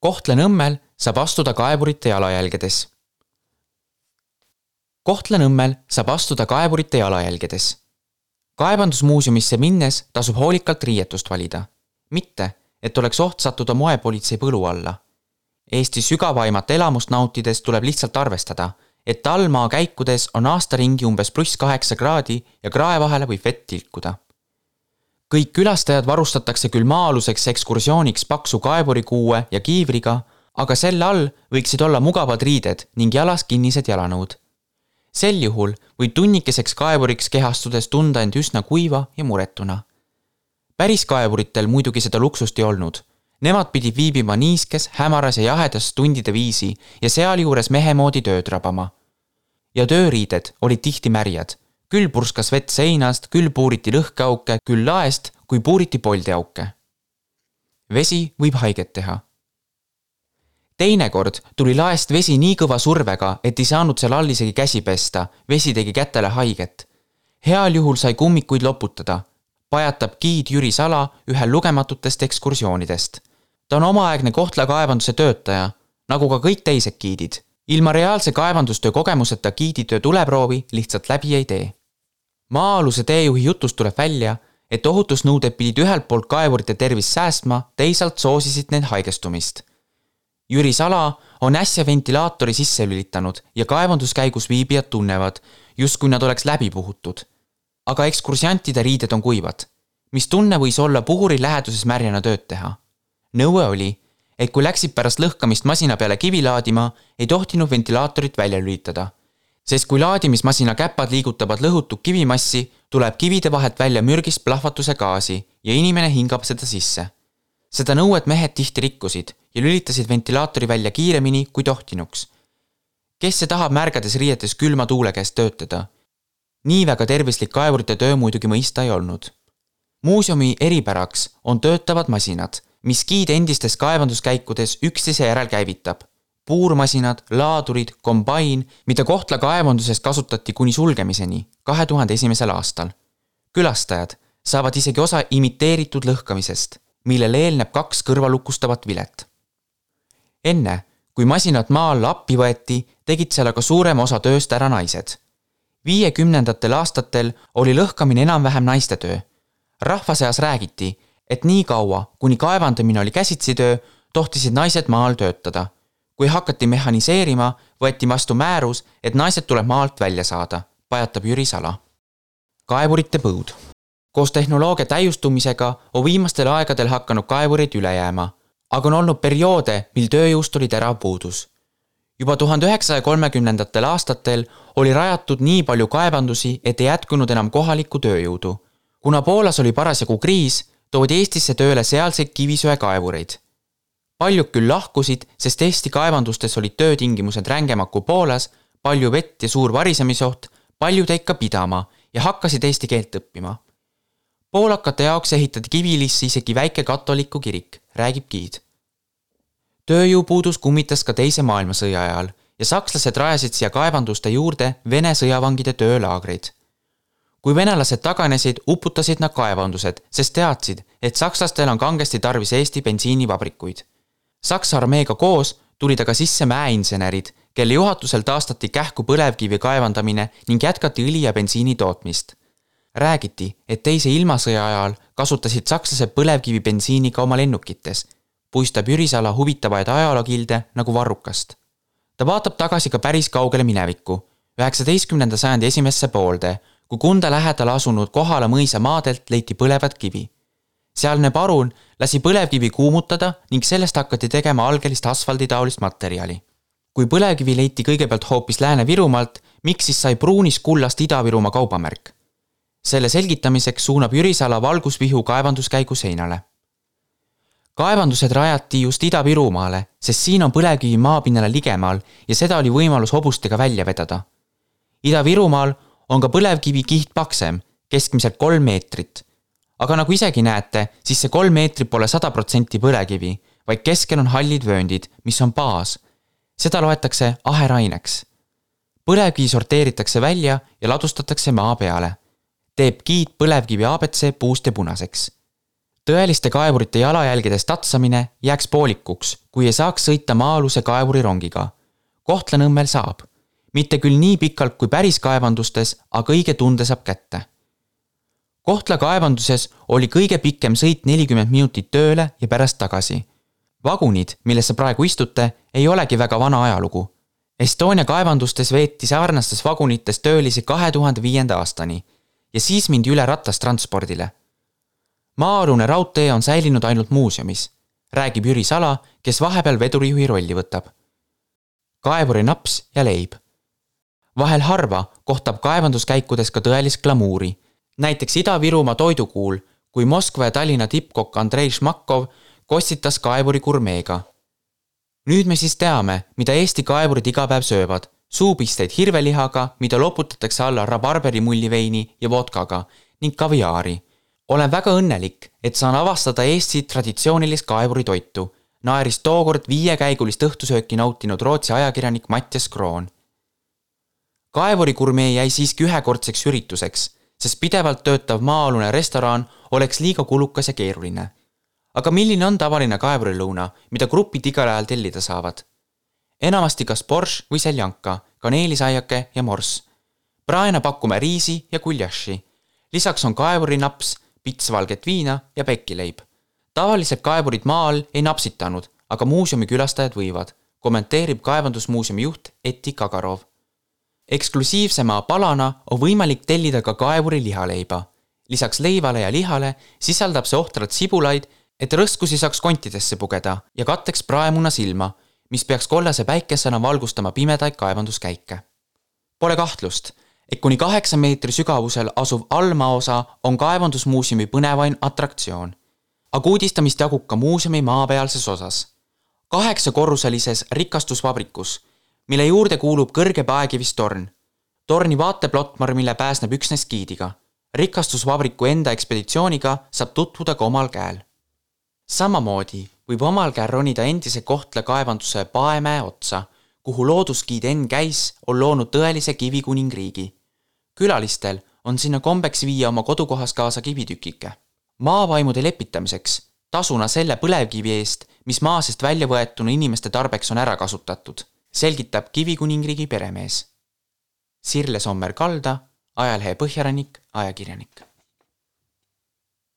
Kohtla-Nõmmel saab astuda kaevurite jalajälgedes. Kohtla-Nõmmel saab astuda kaevurite jalajälgedes. kaevandusmuuseumisse minnes tasub hoolikalt riietust valida. mitte, et oleks oht sattuda moepolitsei põlu alla. Eesti sügavaimat elamust nautides tuleb lihtsalt arvestada, et allmaa käikudes on aastaringi umbes pluss kaheksa kraadi ja krae vahele võib vett tilkuda kõik külastajad varustatakse küll maa-aluseks ekskursiooniks paksu kaevurikuue ja kiivriga, aga selle all võiksid olla mugavad riided ning jalas kinnised jalanõud. sel juhul võid tunnikeseks kaevuriks kehastudes tunda end üsna kuiva ja muretuna. päris kaevuritel muidugi seda luksust ei olnud. Nemad pidid viibima niiskes, hämaras ja jahedas tundide viisi ja sealjuures mehe moodi tööd rabama. ja tööriided olid tihti märjad küll purskas vett seinast, küll puuriti lõhkeauke, küll laest, kui puuriti poldiauke. vesi võib haiget teha. teinekord tuli laest vesi nii kõva survega, et ei saanud seal all isegi käsi pesta, vesi tegi kätele haiget. heal juhul sai kummikuid loputada, pajatab giid Jüri Sala ühel lugematutest ekskursioonidest. ta on omaaegne Kohtla kaevanduse töötaja, nagu ka kõik teised giidid ilma reaalse kaevandustöö kogemuseta giiditöö tuleproovi lihtsalt läbi ei tee maa-aluse teejuhi jutust tuleb välja, et ohutusnõuded pidid ühelt poolt kaevurite tervist säästma, teisalt soosisid need haigestumist. Jüri Sala on äsja ventilaatori sisse lülitanud ja kaevanduskäigus viibijad tunnevad, justkui nad oleks läbi puhutud. aga ekskursiantide riided on kuivad. mis tunne võis olla puhuri läheduses märjana tööd teha? nõue oli, et kui läksid pärast lõhkamist masina peale kivi laadima, ei tohtinud ventilaatorit välja lülitada sest kui laadimismasina käpad liigutavad lõhutud kivimassi, tuleb kivide vahelt välja mürgist plahvatuse gaasi ja inimene hingab seda sisse. seda nõuet mehed tihti rikkusid ja lülitasid ventilaatori välja kiiremini kui tohtinuks. kes see tahab märgades riietes külma tuule käes töötada? nii väga tervislik kaevurite töö muidugi mõista ei olnud. muuseumi eripäraks on töötavad masinad, mis giid endistes kaevanduskäikudes üksteise järel käivitab puurmasinad, laadurid, kombain, mida Kohtla kaevanduses kasutati kuni sulgemiseni kahe tuhande esimesel aastal. külastajad saavad isegi osa imiteeritud lõhkamisest, millele eelneb kaks kõrvalukustavat vilet. enne, kui masinad maa alla appi võeti, tegid seal aga suurema osa tööst ära naised. viiekümnendatel aastatel oli lõhkamine enam-vähem naiste töö. rahva seas räägiti, et nii kaua, kuni kaevandamine oli käsitsitöö, tohtisid naised maal töötada kui hakati mehhaniseerima, võeti vastu määrus, et naised tuleb maalt välja saada, pajatab Jüri Sala. kaevurite põud. koos tehnoloogia täiustumisega on viimastel aegadel hakanud kaevureid üle jääma, aga on olnud perioode, mil tööjõust oli terav puudus. juba tuhande üheksasaja kolmekümnendatel aastatel oli rajatud nii palju kaevandusi, et ei jätkunud enam kohalikku tööjõudu. kuna Poolas oli parasjagu kriis, toodi Eestisse tööle sealseid kivisöekaevureid paljud küll lahkusid, sest Eesti kaevandustes olid töötingimused rängemad kui Poolas, palju vett ja suur varisemisoht, paljud jäid ka pidama ja hakkasid eesti keelt õppima. poolakate jaoks ehitati Kivilisse isegi väike katoliku kirik, räägib giid. tööjõupuudus kummitas ka Teise maailmasõja ajal ja sakslased rajasid siia kaevanduste juurde Vene sõjavangide töölaagreid. kui venelased taganesid, uputasid nad kaevandused, sest teadsid, et sakslastel on kangesti tarvis Eesti bensiinivabrikuid Saksa armeega koos tulid aga sisse mäeinsenerid, kelle juhatusel taastati kähku põlevkivi kaevandamine ning jätkati õli ja bensiini tootmist. räägiti, et teise ilmasõja ajal kasutasid sakslased põlevkivibensiini ka oma lennukites, puistab Jürisala huvitavaid ajalookilde nagu varrukast. ta vaatab tagasi ka päris kaugele minevikku, üheksateistkümnenda sajandi esimesse poolde, kui Kunda lähedal asunud Kohala mõisa maadelt leiti põlevat kivi sealne parun lasi põlevkivi kuumutada ning sellest hakati tegema algelist asfalditaolist materjali. kui põlevkivi leiti kõigepealt hoopis Lääne-Virumaalt, miks siis sai pruunist kullast Ida-Virumaa kaubamärk? selle selgitamiseks suunab Jürisala valgusvihu kaevanduskäigu seinale. kaevandused rajati just Ida-Virumaale, sest siin on põlevkivi maapinnale ligemal ja seda oli võimalus hobustega välja vedada. Ida-Virumaal on ka põlevkivi kiht paksem, keskmiselt kolm meetrit aga nagu isegi näete, siis see kolm meetrit pole sada protsenti põlevkivi, vaid keskel on hallid vööndid, mis on baas. seda loetakse aheraineks. põlevkivi sorteeritakse välja ja ladustatakse maa peale. teeb giid põlevkivi abc puust ja punaseks. tõeliste kaevurite jalajälgedes tatsamine jääks poolikuks, kui ei saaks sõita maa-aluse kaevurirongiga. Kohtla-Nõmmel saab. mitte küll nii pikalt kui päris kaevandustes, aga õige tunde saab kätte. Kohtla kaevanduses oli kõige pikem sõit nelikümmend minutit tööle ja pärast tagasi. vagunid, millesse praegu istute, ei olegi väga vana ajalugu. Estonia kaevandustes veeti sarnastes vagunites töölisi kahe tuhande viienda aastani ja siis mindi üle ratastranspordile maa-alune raudtee on säilinud ainult muuseumis, räägib Jüri Sala, kes vahepeal vedurijuhi rolli võtab. kaevuri naps ja leib. vahel harva kohtab kaevanduskäikudes ka tõelist glamuuri. Näiteks Ida-Virumaa toidukuul, kui Moskva ja Tallinna tippkokk Andrei Šmakov kostitas kaevuri gurmeega. nüüd me siis teame, mida Eesti kaevurid iga päev söövad suupisteid hirvelihaga, mida loputatakse alla rabarberimulliveini ja vodkaga ning kaviaari olen väga õnnelik, et saan avastada Eesti traditsioonilist kaevuritoitu, naeris tookord viiekäigulist õhtusööki nautinud Rootsi ajakirjanik Mattias Kroon. kaevurigurmee jäi siiski ühekordseks ürituseks, sest pidevalt töötav maa-alune restoran oleks liiga kulukas ja keeruline. aga milline on tavaline kaevurilõuna, mida grupid igal ajal tellida saavad? enamasti kas borš või seljanka, kaneelisaiake ja morss. praena pakume riisi ja guljaši. lisaks on kaevurinaps pits valget viina ja pekileib. tavaliselt kaevurid maa all ei napsitanud, aga muuseumi külastajad võivad, kommenteerib kaevandusmuuseumi juht Eti Kagarov. Eksklusiivsema palana on võimalik tellida ka kaevuri lihaleiba. lisaks leivale ja lihale sisaldab see ohtralt sibulaid, et rõskusi saaks kontidesse pugeda ja katteks praemuna silma, mis peaks kollase päikesena valgustama pimedaid kaevanduskäike. Pole kahtlust et kuni kaheksa meetri sügavusel asuv allmaosa on kaevandusmuuseumi põnevaim atraktsioon. aga uudistamist jagub ka muuseumi maapealses osas. kaheksakorruselises rikastusvabrikus, mille juurde kuulub kõrge paekivist torn. torni vaateplottmarmile pääsneb üksnes giidiga. rikastusvabriku enda ekspeditsiooniga saab tutvuda ka omal käel. samamoodi võib omal käel ronida endise Kohtla kaevanduse Paemäe otsa kuhu loodusgiid Enn Käis on loonud tõelise kivikuningriigi külalistel on sinna kombeks viia oma kodukohas kaasa kivitükike. maavaimude lepitamiseks, tasuna selle põlevkivi eest, mis maa seest välja võetuna inimeste tarbeks on ära kasutatud, selgitab Kivikuningriigi peremees. Sirle Sommer Kalda, ajalehe Põhjarannik, ajakirjanik